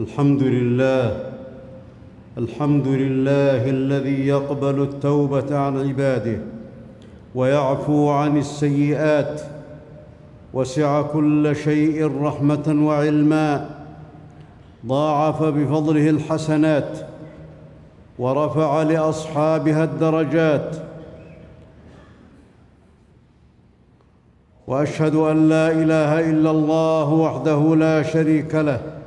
الحمد لله الحمد لله الذي يقبل التوبة عن عباده ويعفو عن السيئات وسع كل شيء رحمة وعلما ضاعف بفضله الحسنات ورفع لأصحابها الدرجات. وأشهد أن لا إله إلا الله وحده لا شريك له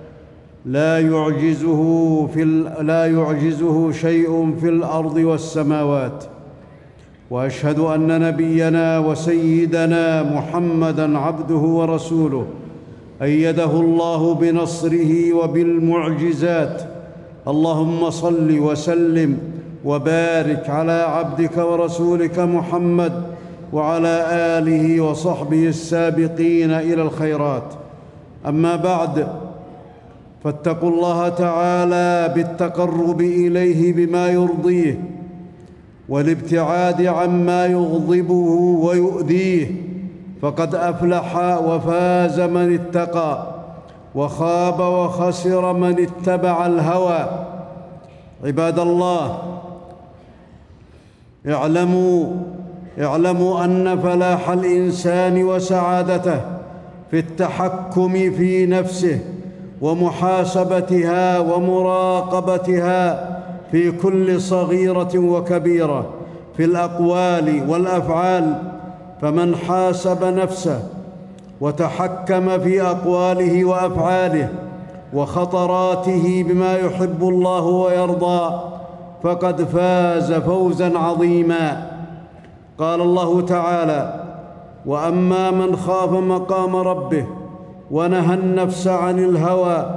لا يعجزه في لا يعجزه شيء في الأرض والسماوات. وأشهد أن نبينا وسيدنا محمدا عبده ورسوله أيده الله بنصره وبالمعجزات. اللهم صل وسلم وبارك على عبدك ورسولك محمد وعلى آله وصحبه السابقين إلى الخيرات. أما بعد فاتقوا الله تعالى بالتقرب إليه بما يرضيه والابتعاد عما يغضبه ويؤذيه فقد أفلح وفاز من اتقى وخاب وخسر من اتبع الهوى عباد الله اعلموا اعلموا أن فلاح الإنسان وسعادته في التحكم في نفسه ومحاسبتها ومراقبتها في كل صغيرة وكبيرة في الأقوال والأفعال فمن حاسب نفسه وتحكم في أقواله وأفعاله وخطراته بما يحب الله ويرضى فقد فاز فوزا عظيما. قال الله تعالى وأما من خاف مقام ربه ونهى النفس عن الهوى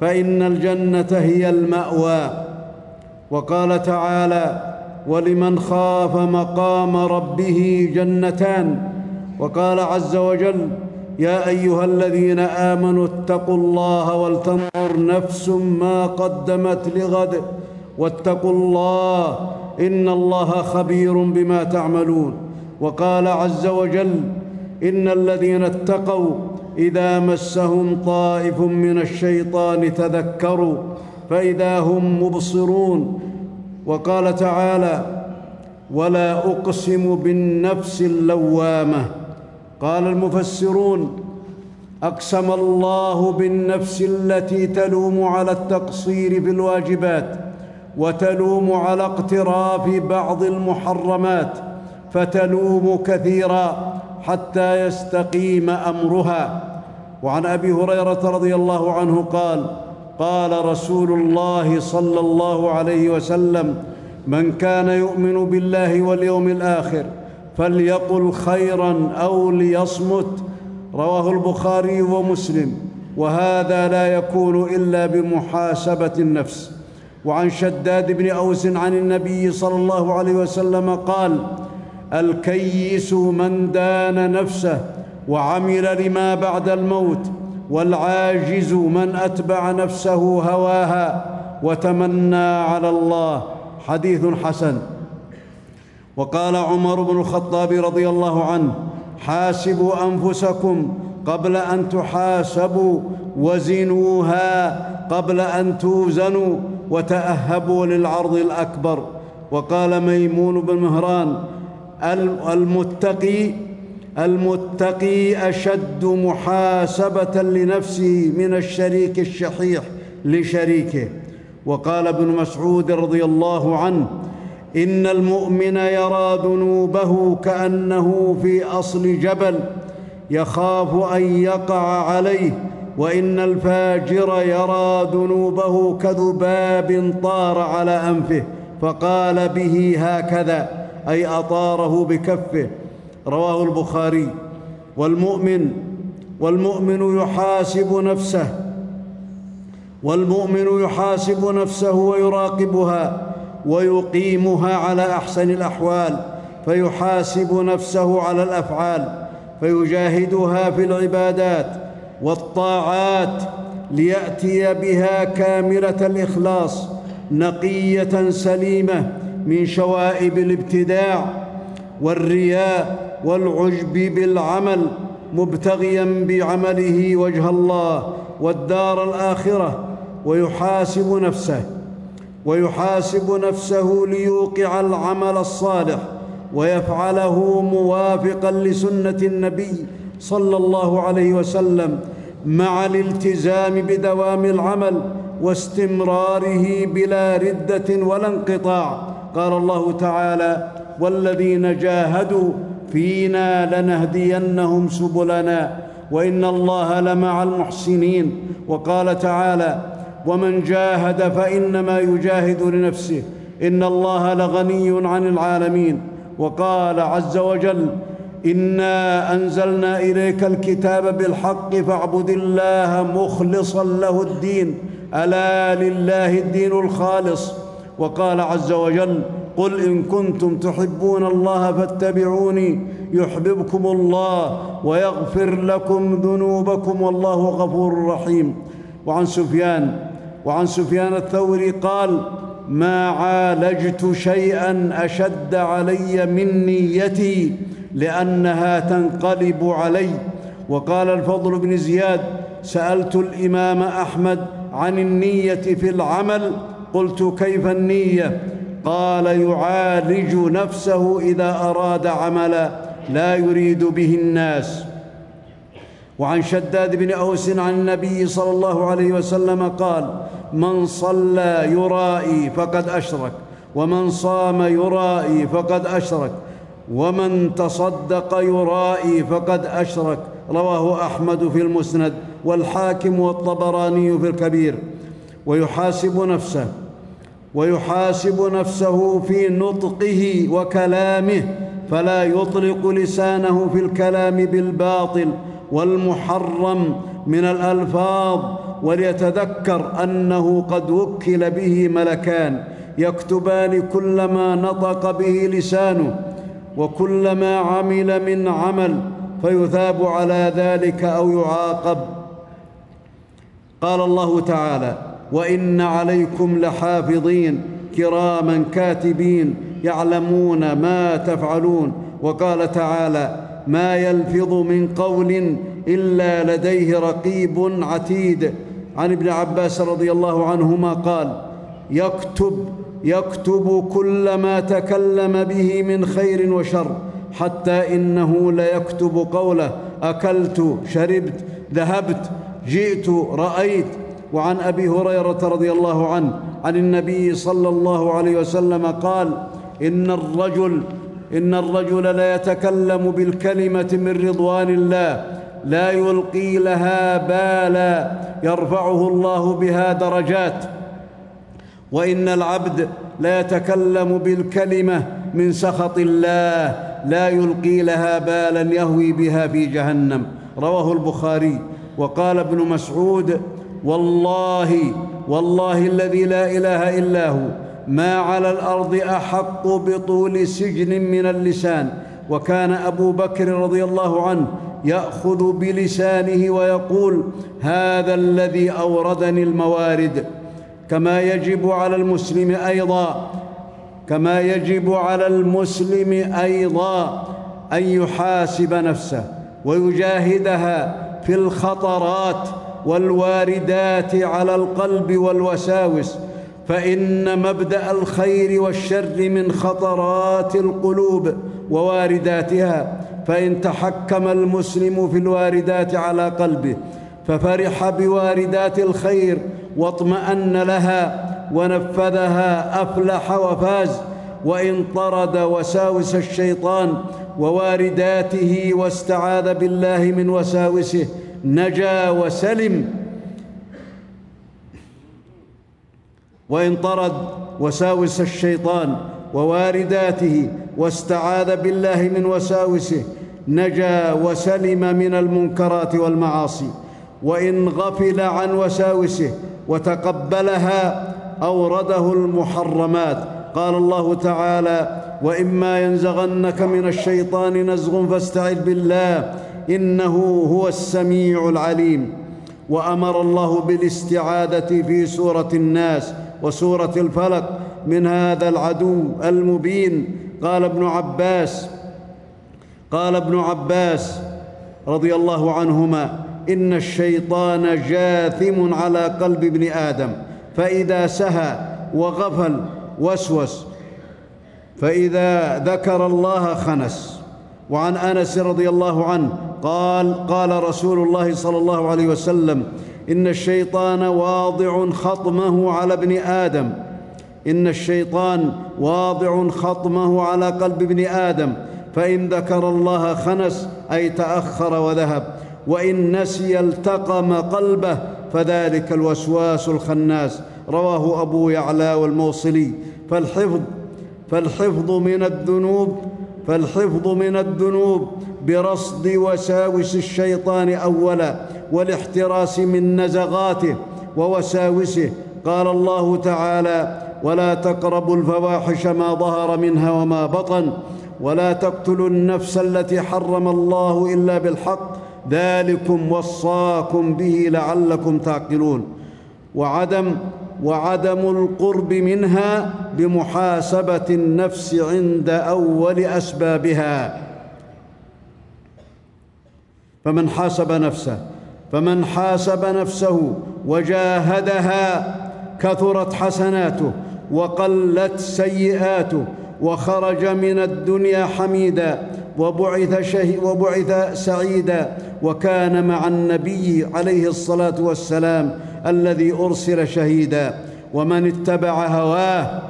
فإن الجنة هي المأوى. وقال تعالى ولمن خاف مقام ربه جنتان وقال عز وجل يا أيها الذين آمنوا اتقوا الله ولتنظر نفس ما قدمت لغد واتقوا الله إن الله خبير بما تعملون وقال عز وجل إن الذين اتقوا إذا مسهم طائف من الشيطان تذكروا فإذا هم مبصرون. وقال تعالى ولا أقسم بالنفس اللوامة قال المفسرون أقسم الله بالنفس التي تلوم على التقصير في الواجبات وتلوم على اقتراف بعض المحرمات فتلوم كثيرا حتى يستقيم أمرها وعن أبي هريرة رضي الله عنه قال قال رسول الله صلى الله عليه وسلم من كان يؤمن بالله واليوم الآخر فليقل خيرا أو ليصمت رواه البخاري ومسلم وهذا لا يكون إلا بمحاسبة النفس وعن شداد بن أوس عن النبي صلى الله عليه وسلم قال الكيس من دان نفسه وعمل لما بعد الموت والعاجز من أتبع نفسه هواها وتمنى على الله. حديث حسن. وقال عمر بن الخطاب رضي الله عنه حاسبوا أنفسكم قبل أن تحاسبوا وزنوها قبل أن توزنوا وتأهبوا للعرض الأكبر. وقال ميمون بن مهران المتقي المتقي أشد محاسبة لنفسه من الشريك الشحيح لشريكه. وقال ابن مسعود رضي الله عنه إن المؤمن يرى ذنوبه كأنه في أصل جبل يخاف أن يقع عليه وإن الفاجر يرى ذنوبه كذباب طار على أنفه فقال به هكذا أي أطاره بكفه. رواه البخاري. والمؤمن والمؤمن يحاسب نفسه. والمؤمن يحاسب نفسه ويراقبها ويقيمها على أحسن الأحوال فيحاسب نفسه على الأفعال فيجاهدها في العبادات والطاعات ليأتي بها كاملة الإخلاص نقية سليمة من شوائب الابتداع والرياء والعجب بالعمل مبتغيا بعمله وجه الله والدار الآخرة ويحاسب نفسه ويحاسب نفسه ليوقع العمل الصالح ويفعله موافقا لسنة النبي صلى الله عليه وسلم مع الالتزام بدوام العمل واستمراره بلا ردة ولا انقطاع. قال الله تعالى والذين جاهدوا فينا لنهدينهم سبلنا وإن الله لمع المحسنين. وقال تعالى ومن جاهد فإنما يجاهد لنفسه إن الله لغني عن العالمين. وقال عز وجل إنا أنزلنا إليك الكتاب بالحق فاعبد الله مخلصا له الدين ألا لله الدين الخالص. وقال عز وجل قل إن كنتم تحبون الله فاتبعوني يحببكم الله ويغفر لكم ذنوبكم والله غفور رحيم. وعن سفيان وعن سفيان الثوري قال ما عالجت شيئا أشد علي من نيتي لأنها تنقلب علي. وقال الفضل بن زياد سألت الإمام أحمد عن النية في العمل قلت كيف النية؟ قال يعالج نفسه إذا أراد عملا لا يريد به الناس. وعن شداد بن أوس عن النبي صلى الله عليه وسلم قال من صلى يرائي فقد أشرك ومن صام يرائي فقد أشرك ومن تصدق يرائي فقد أشرك. رواه أحمد في المسند والحاكم والطبراني في الكبير. ويحاسب نفسه. ويحاسب نفسه في نطقه وكلامه فلا يطلق لسانه في الكلام بالباطل والمحرم من الألفاظ وليتذكر أنه قد وكل به ملكان يكتبان كل ما نطق به لسانه وكل ما عمل من عمل فيثاب على ذلك أو يعاقب. قال الله تعالى وإن عليكم لحافظين كراما كاتبين يعلمون ما تفعلون. وقال تعالى ما يلفظ من قول إلا لديه رقيب عتيد. عن ابن عباس رضي الله عنهما قال يكتب يكتب كل ما تكلم به من خير وشر حتى إنه ليكتب قوله أكلت شربت ذهبت جئت رأيت. وعن أبي هريرة رضي الله عنه عن النبي صلى الله عليه وسلم قال إن الرجل إن الرجل ليتكلم بالكلمة من رضوان الله لا يلقي لها بالا يرفعه الله بها درجات. وإن العبد ليتكلم بالكلمة من سخط الله لا يلقي لها بالا يهوي بها في جهنم. رواه البخاري. وقال ابن مسعود والله والله الذي لا إله إلا هو. ما على الأرض أحق بطول سجن من اللسان. وكان أبو بكر رضي الله عنه يأخذ بلسانه ويقول هذا الذي أوردني الموارد. كما يجب على المسلم أيضا كما يجب على المسلم أيضا أن يحاسب نفسه ويجاهدها في الخطرات. والواردات على القلب والوساوس فإن مبدأ الخير والشر من خطرات القلوب ووارداتها فإن تحكم المسلم في الواردات على قلبه ففرح بواردات الخير واطمأن لها ونفذها أفلح وفاز وإن طرد وساوس الشيطان ووارداته واستعاذ بالله من وساوسه نجا وسلم. وإن طرد وساوس الشيطان ووارداته واستعاذ بالله من وساوسه نجا وسلم من المنكرات والمعاصي. وإن غفل عن وساوسه وتقبلها أورده المحرمات. قال الله تعالى وإما ينزغنك من الشيطان نزغ فاستعذ بالله إنه هو السميع العليم وأمر الله بالاستعاذة في سورة الناس وسورة الفلق من هذا العدو المبين. قال ابن عباس قال ابن عباس رضي الله عنهما إن الشيطان جاثم على قلب ابن آدم فإذا سهى وغفل وسوس فإذا ذكر الله خنس. وعن أنس رضي الله عنه قال قال رسول الله صلى الله عليه وسلم إن الشيطان واضع خطمه على ابن آدم. إن الشيطان واضع خطمه على قلب ابن آدم. فإن ذكر الله خنس أي تأخر وذهب. وإن نسي التقم قلبه فذلك الوسواس الخناس. رواه أبو يعلى والموصلي. فالحفظ فالحفظ من الذنوب فالحفظ من الذنوب. برصد وساوس الشيطان أولا والاحتراس من نزغاته ووساوسه. قال الله تعالى ولا تقربوا الفواحش ما ظهر منها وما بطن ولا تقتلوا النفس التي حرم الله إلا بالحق ذلكم وصاكم به لعلكم تعقلون. وعدم وعدم القرب منها بمحاسبة النفس عند أول أسبابها. فمن حاسب نفسه فمن حاسب نفسه وجاهدها كثرت حسناته وقلت سيئاته وخرج من الدنيا حميدا وبعث, شه وبعث سعيدا وكان مع النبي عليه الصلاة والسلام الذي أرسل شهيدا. ومن اتبع هواه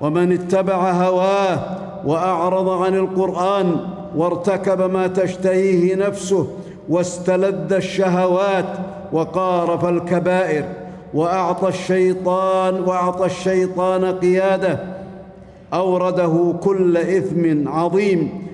ومن اتبع هواه وأعرض عن القرآن وارتكب ما تشتهيه نفسه واستلذ الشهوات وقارف الكبائر وأعطى الشيطان وأعطى الشيطان قيادة أورده كل إثم عظيم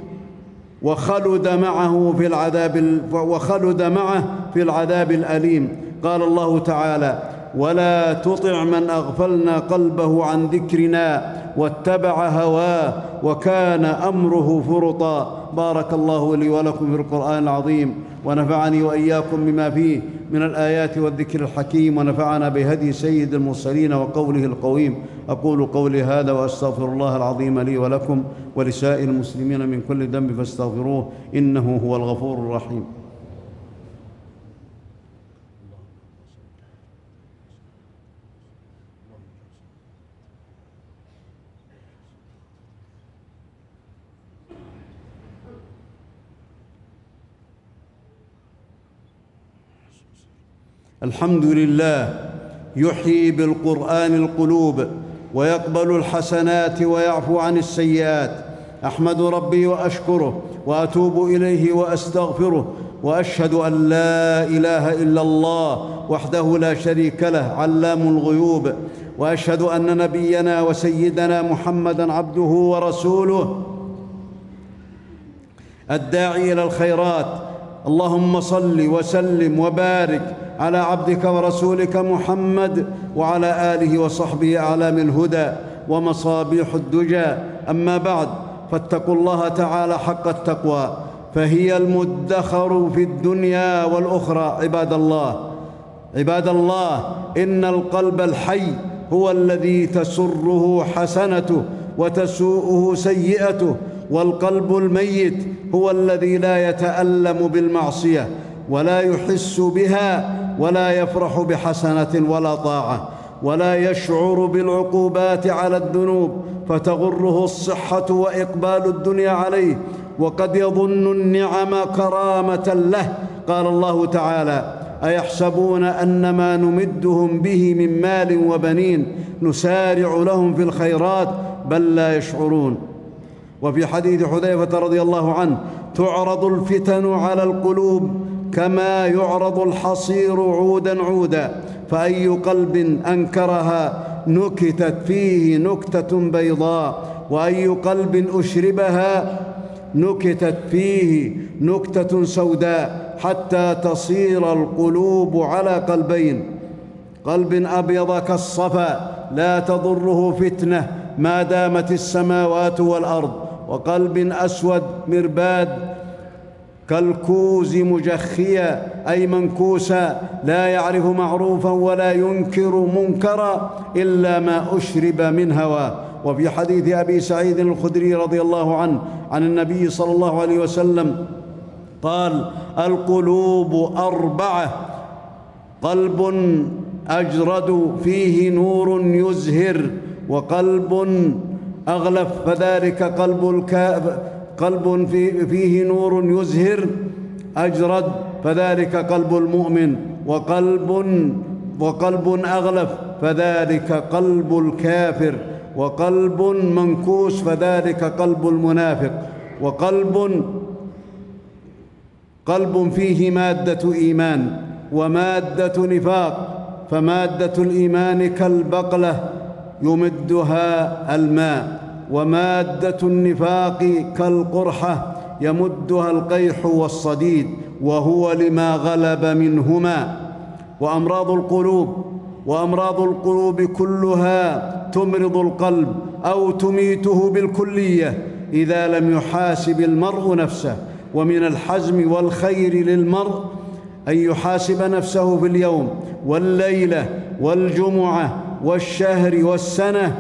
وخلد معه في العذاب وخلد معه في العذاب الأليم. قال الله تعالى ولا تطع من أغفلنا قلبه عن ذكرنا واتبع هواه وكان أمره فرطا. بارك الله لي ولكم في القرآن العظيم ونفعني وإياكم بما فيه من الآيات والذكر الحكيم ونفعنا بهدي سيد المرسلين وقوله القويم. أقول قولي هذا وأستغفر الله العظيم لي ولكم ولسائر المسلمين من كل ذنب فاستغفروه إنه هو الغفور الرحيم. الحمد لله يحيي بالقرآن القلوب ويقبل الحسنات ويعفو عن السيئات. أحمد ربي وأشكره وأتوب إليه وأستغفره وأشهد أن لا إله إلا الله وحده لا شريك له علام الغيوب. وأشهد أن نبينا وسيدنا محمدا عبده ورسوله. الداعي إلى الخيرات اللهم صل وسلم وبارك على عبدك ورسولك محمد وعلى آله وصحبه أعلام الهدى ومصابيح الدجى. أما بعد فاتقوا الله تعالى حق التقوى فهي المدخر في الدنيا والأخرى عباد الله. عباد الله إن القلب الحي هو الذي تسره حسنته وتسوءه سيئته والقلب الميت هو الذي لا يتألم بالمعصية ولا يحس بها ولا يفرح بحسنة ولا طاعة ولا يشعر بالعقوبات على الذنوب فتغره الصحة وإقبال الدنيا عليه وقد يظن النعم كرامة له. قال الله تعالى أيحسبون أن ما نمدهم به من مال وبنين نسارع لهم في الخيرات بل لا يشعرون. وفي حديث حذيفة رضي الله عنه تعرض الفتن على القلوب كما يعرض الحصير عودا عودا فأي قلب أنكرها نكتت فيه نكتة بيضاء وأي قلب أشربها نكتت فيه نكتة سوداء حتى تصير القلوب على قلبين. قلب أبيض كالصفا لا تضره فتنة ما دامت السماوات والأرض. وقلب أسود مرباد كالكوز مجخيا أي منكوسا لا يعرف معروفا ولا ينكر منكرا إلا ما أشرب من هواه. وفي حديث أبي سعيد الخدري رضي الله عنه عن النبي صلى الله عليه وسلم قال القلوب أربعة قلب أجرد فيه نور يزهر وقلب أغلف فذلك قلب الكاف قلب فيه نور يزهر أجرد فذلك قلب المؤمن وقلب وقلب أغلف فذلك قلب الكافر وقلب منكوس فذلك قلب المنافق وقلب قلب فيه مادة إيمان ومادة نفاق فمادة الإيمان كالبقلة يمدها الماء ومادة النفاق كالقرحة يمدها القيح والصديد وهو لما غلب منهما. وأمراض القلوب وأمراض القلوب كلها تمرض القلب أو تميته بالكلية إذا لم يحاسب المرء نفسه. ومن الحزم والخير للمرء أن يحاسب نفسه في اليوم والليلة والجمعة والشهر والسنة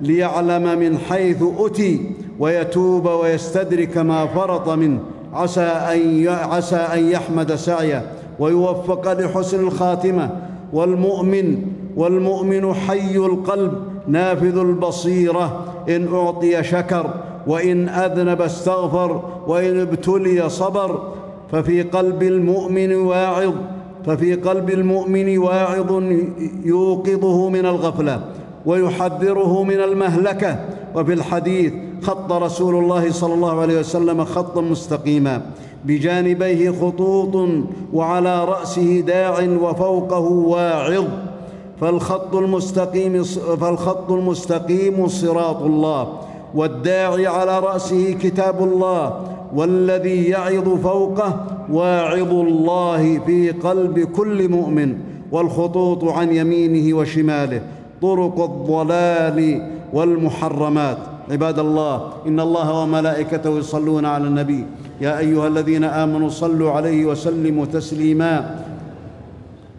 ليعلم من حيث اتي ويتوب ويستدرك ما فرط منه. عسى أن عسى أن يحمد سعيه ويوفق لحسن الخاتمة. والمؤمن والمؤمن حي القلب نافذ البصيرة. إن أعطي شكر وإن أذنب استغفر وإن ابتلي صبر. ففي قلب المؤمن واعظ ففي قلب المؤمن واعظ يوقظه من الغفلة ويحذره من المهلكة. وفي الحديث خط رسول الله صلى الله عليه وسلم خطا مستقيما بجانبيه خطوط وعلى رأسه داع وفوقه واعظ. فالخط المستقيم فالخط المستقيم صراط الله والداعي على رأسه كتاب الله والذي يعظ فوقه واعظ الله في قلب كل مؤمن والخطوط عن يمينه وشماله طرق الضلال والمحرمات. عباد الله إن الله وملائكته يصلون على النبي. يا أيها الذين آمنوا صلوا عليه وسلموا تسليما.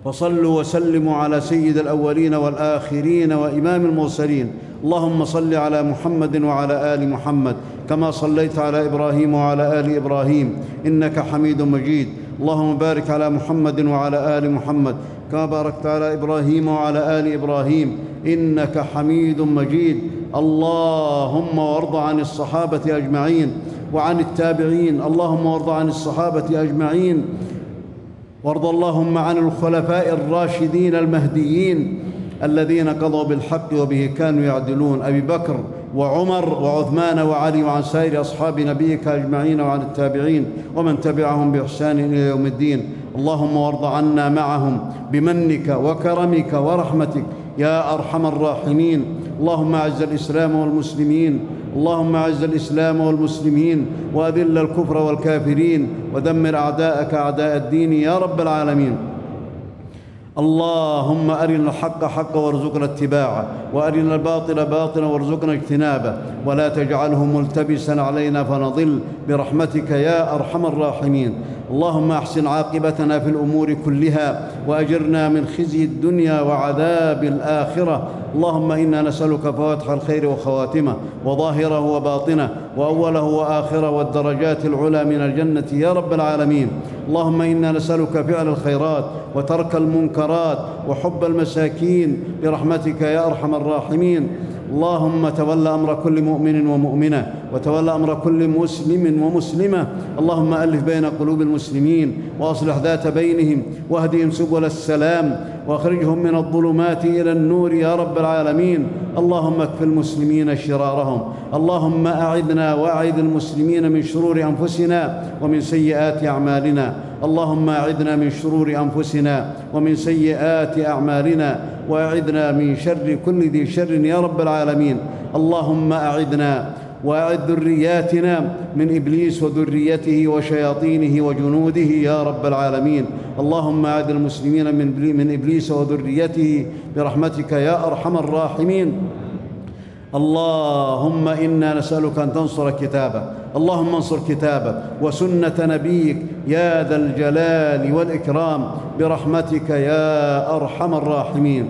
فصلوا وسلموا على سيد الأولين والآخرين وإمام المرسلين. اللهم صل على محمد وعلى آل محمد. كما صليت على إبراهيم وعلى آل إبراهيم إنك حميد مجيد. اللهم بارك على محمد وعلى آل محمد كما باركت على إبراهيم وعلى آل إبراهيم إنك حميد مجيد. اللهم وارض عن الصحابة أجمعين وعن التابعين. اللهم وارض عن الصحابة أجمعين. وارض اللهم عن الخلفاء الراشدين المهديين الذين قضوا بالحق وبه كانوا يعدلون. أبي بكر وعمر وعثمان وعلي وعن سائر أصحاب نبيك أجمعين وعن التابعين ومن تبعهم بإحسان إلى يوم الدين. اللهم وارض عنا معهم بمنك وكرمك ورحمتك يا أرحم الراحمين. اللهم أعز الإسلام والمسلمين. اللهم أعز الإسلام والمسلمين. وأذل الكفر والكافرين. ودمر أعداءك أعداء الدين يا رب العالمين. اللهم أرنا الحق حقا وارزقنا اتباعه وأرنا الباطل باطلا وارزقنا اجتنابه ولا تجعله ملتبسا علينا فنضل. برحمتك يا أرحم الراحمين. اللهم احسن عاقبتنا في الأمور كلها وأجرنا من خزي الدنيا وعذاب الآخرة. اللهم إنا نسألك فواتح الخير وخواتمه وظاهره وباطنه وأوله وآخره والدرجات العلى من الجنة يا رب العالمين. اللهم إنا نسألك فعل الخيرات وترك المنكرات وحب المساكين برحمتك يا أرحم الراحمين. اللهم تول أمر كل مؤمن ومؤمنة وتول أمر كل مسلم ومسلمة. اللهم ألف بين قلوب المسلمين وأصلح ذات بينهم واهدهم سبل السلام وأخرجهم من الظلمات إلى النور يا رب العالمين. اللهم اكف المسلمين شرارهم. اللهم أعذنا وأعذ المسلمين من شرور أنفسنا ومن سيئات أعمالنا. اللهم أعذنا من شرور أنفسنا ومن سيئات أعمالنا. وأعذنا من شر كل ذي شر يا رب العالمين. اللهم أعذنا وأعذ ذرياتنا من إبليس وذريته وشياطينه وجنوده يا رب العالمين. اللهم أعذ المسلمين من إبليس وذريته برحمتك يا أرحم الراحمين. اللهم إنا نسألك أن تنصر كتابك اللهم انصر كتابك وسنة نبيك يا ذا الجلال والإكرام برحمتك يا أرحم الراحمين.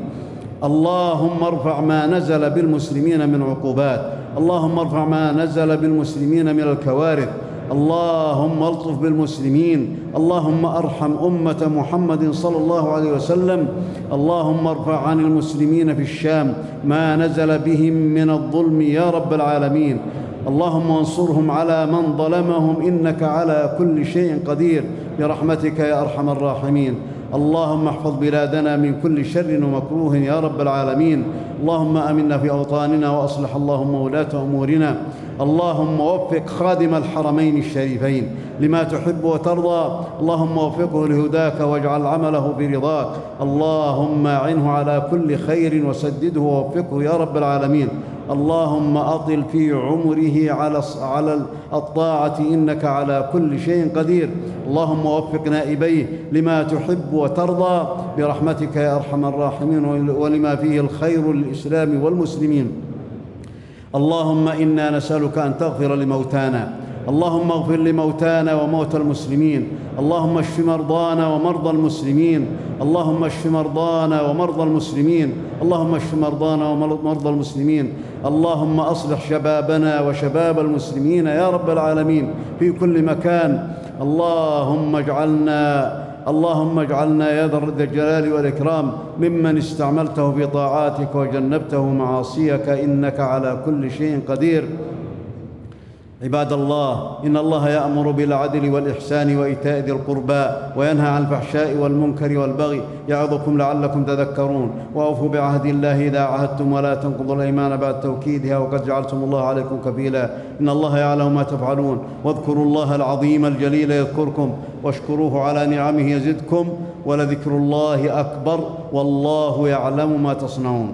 اللهم ارفع ما نزل بالمسلمين من عقوبات اللهم ارفع ما نزل بالمسلمين من الكوارث اللهم الطف بالمسلمين اللهم أرحم أمة محمد صلى الله عليه وسلم اللهم ارفع عن المسلمين في الشام ما نزل بهم من الظلم يا رب العالمين. اللهم انصرهم على من ظلمهم إنك على كل شيء قدير برحمتك يا أرحم الراحمين. اللهم احفظ بلادنا من كل شر ومكروه يا رب العالمين. اللهم أمنا في أوطاننا وأصلح اللهم ولاة أمورنا. اللهم وفق خادم الحرمين الشريفين لما تحب وترضى. اللهم وفقه لهداك واجعل عمله برضاك. اللهم اعنه على كل خير وسدده ووفقه يا رب العالمين. اللهم أطل في عمره على على الطاعة إنك على كل شيء قدير. اللهم وفق نائبيه لما تحب وترضى. برحمتك يا أرحم الراحمين ولما فيه الخير للإسلام والمسلمين. اللهم إنا نسألك أن تغفر لموتانا. اللهم اغفر لموتانا وموتى المسلمين. اللهم اشف مرضانا ومرضى المسلمين. اللهم اشف مرضانا ومرضى المسلمين. اللهم اشف مرضانا ومرضى المسلمين. اللهم أصلح شبابنا وشباب المسلمين يا رب العالمين في كل مكان. اللهم اجعلنا اللهم اجعلنا يا ذا الجلال والإكرام ممن استعملته في طاعاتك وجنبته معاصيك إنك على كل شيء قدير. عباد الله إن الله يأمر بالعدل والإحسان وإيتاء ذي القربى وينهى عن الفحشاء والمنكر والبغي يعظكم لعلكم تذكرون. وأوفوا بعهد الله إذا عهدتم ولا تنقضوا الإيمان بعد توكيدها وقد جعلتم الله عليكم كفيلا. إن الله يعلم ما تفعلون. واذكروا الله العظيم الجليل يذكركم واشكروه على نعمه يزدكم ولذكر الله أكبر والله يعلم ما تصنعون.